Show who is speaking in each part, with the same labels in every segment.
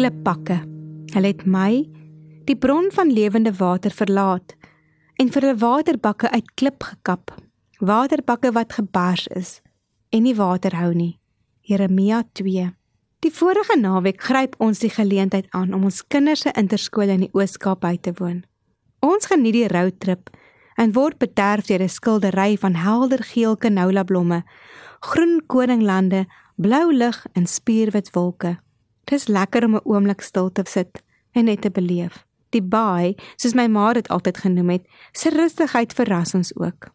Speaker 1: Klipbakke. Hulle het my, die bron van lewende water verlaat en vir 'n waterbakke uit klip gekap. Waterbakke wat gebars is en nie water hou nie. Jeremia 2. Die vorige naweek gryp ons die geleentheid aan om ons kinders se interskole in die Oos-Kaap by te woon. Ons geniet die roadtrip en word bederf deur 'n skildery van helder geel canola blomme, groen koninglande, blou lug en spierwit wolke. Dit is lekker om 'n oomblik stil te sit en net te beleef. Die baai, soos my ma dit altyd genoem het, se rustigheid verras ons ook.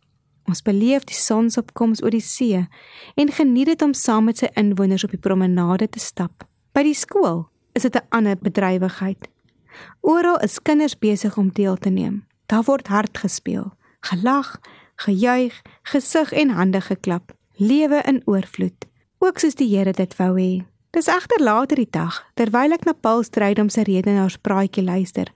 Speaker 1: Ons beleef die sonsopkoms oor die see en geniet dit om saam met sy inwoners op die promenade te stap. By die skool is dit 'n ander bedrywigheid. Oral is kinders besig om deel te neem. Daar word hard gespeel, gelag, gejuig, gesig en hande geklap. Lewe in oorvloed, ook soos die Here dit wou hê. Dis egter later die dag, terwyl ek na Paul Strydom se redenaarspraatjie luister,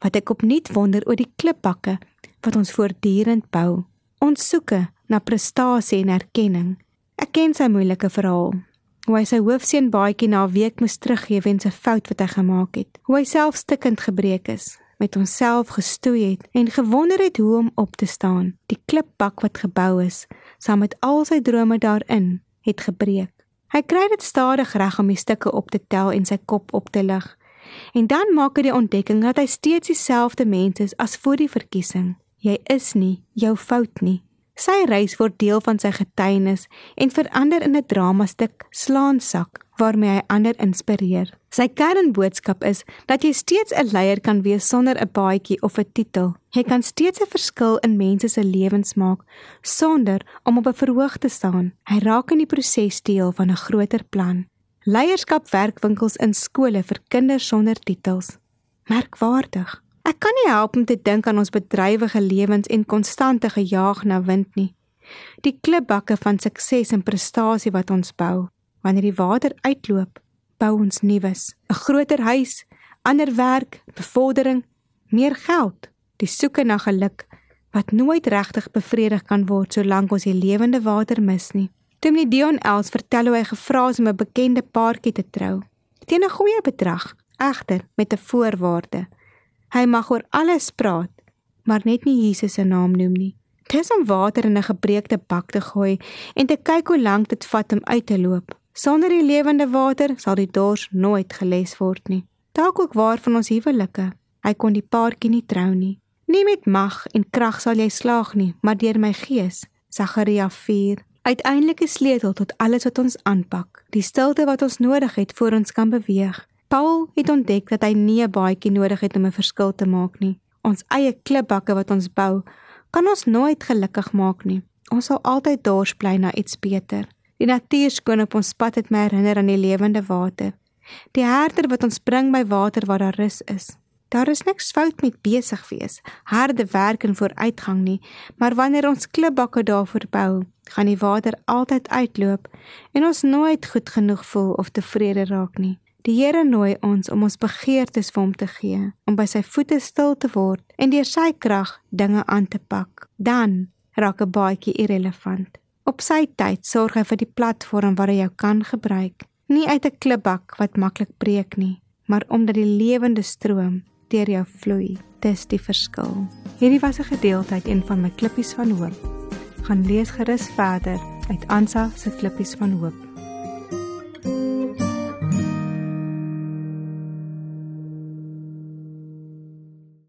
Speaker 1: wat ek opnuut wonder oor die klipbakke wat ons voortdurend bou. Ons soeke na prestasie en erkenning. Ek ken sy moeilike verhaal. Hoe hy sy hoofseun baadjie na 'n week moes teruggee weens 'n fout wat hy gemaak het. Hoe hy self stikkend gebreek is, met homself gestoei het en gewonder het hoe om op te staan. Die klipbak wat gebou is, saam met al sy drome daarin, het gebreek. Hy kry dit stadig reg om die stukke op te tel en sy kop op te lig. En dan maak hy die ontdekking dat hy steeds dieselfde mens is as voor die verkiesing. Jy is nie jou fout nie. Sy reis word deel van sy getuienis en verander in 'n dramastuk slaansak waarmee hy ander inspireer. Sy kernboodskap is dat jy steeds 'n leier kan wees sonder 'n baadjie of 'n titel. Jy kan steeds 'n verskil in mense se lewens maak sonder om op 'n verhoog te staan. Hy raak in die proses deel van 'n groter plan. Leierskap werkwinkels in skole vir kinders sonder titels. Merkwaardig. Ek kan nie help om te dink aan ons bedrywige lewens en konstante gejaag na wind nie. Die klipbakke van sukses en prestasie wat ons bou. Wanneer die water uitloop, bou ons nuus, 'n groter huis, ander werk, bevordering, meer geld, die soeke na geluk wat nooit regtig bevredig kan word solank ons die lewende water mis nie. Timmy Dion Els vertel hoe hy gevra is om 'n bekende paartjie te trou. Teen 'n goeie bedrag, egter met 'n voorwaarde. Hy mag oor alles praat, maar net nie Jesus se naam noem nie. Dis om water in 'n gebreekte bak te gooi en te kyk hoe lank dit vat om uit te loop. Sonder die lewende water sal die dors nooit geles word nie. Dalk ook waar van ons huwelike. Hy kon die paartjie nie trou nie. Nie met mag en krag sal jy slaag nie, maar deur my gees. Sagaria 4. Uiteindelike sleutel tot alles wat ons aanpak. Die stilte wat ons nodig het voor ons kan beweeg. Paul het ontdek dat hy nie 'n baadjie nodig het om 'n verskil te maak nie. Ons eie klipbakke wat ons bou, kan ons nooit gelukkig maak nie. Ons sal altyd dors bly na iets beter. Die natuur skoon op ons pad het my herinner aan die lewende water. Die herder wat ons bring by water waar daar rus is. Daar is niks fout met besig wees, harde werk en vooruitgang nie, maar wanneer ons klipbakke daarvoor bou, gaan die water altyd uitloop en ons nooit goed genoeg voel of tevrede raak nie. Die Here nooi ons om ons begeertes vir hom te gee, om by sy voete stil te word en deur sy krag dinge aan te pak. Dan raak 'n baadjie irrelevant. Op sy tyd sorg hy vir die platform waar hy jou kan gebruik, nie uit 'n klipbak wat maklik breek nie, maar omdat die lewende stroom deur jou vloei. Dis die verskil. Hierdie was 'n gedeelte uit een van my klippies van hoop. Gaan lees gerus verder uit Ansa se klippies van hoop.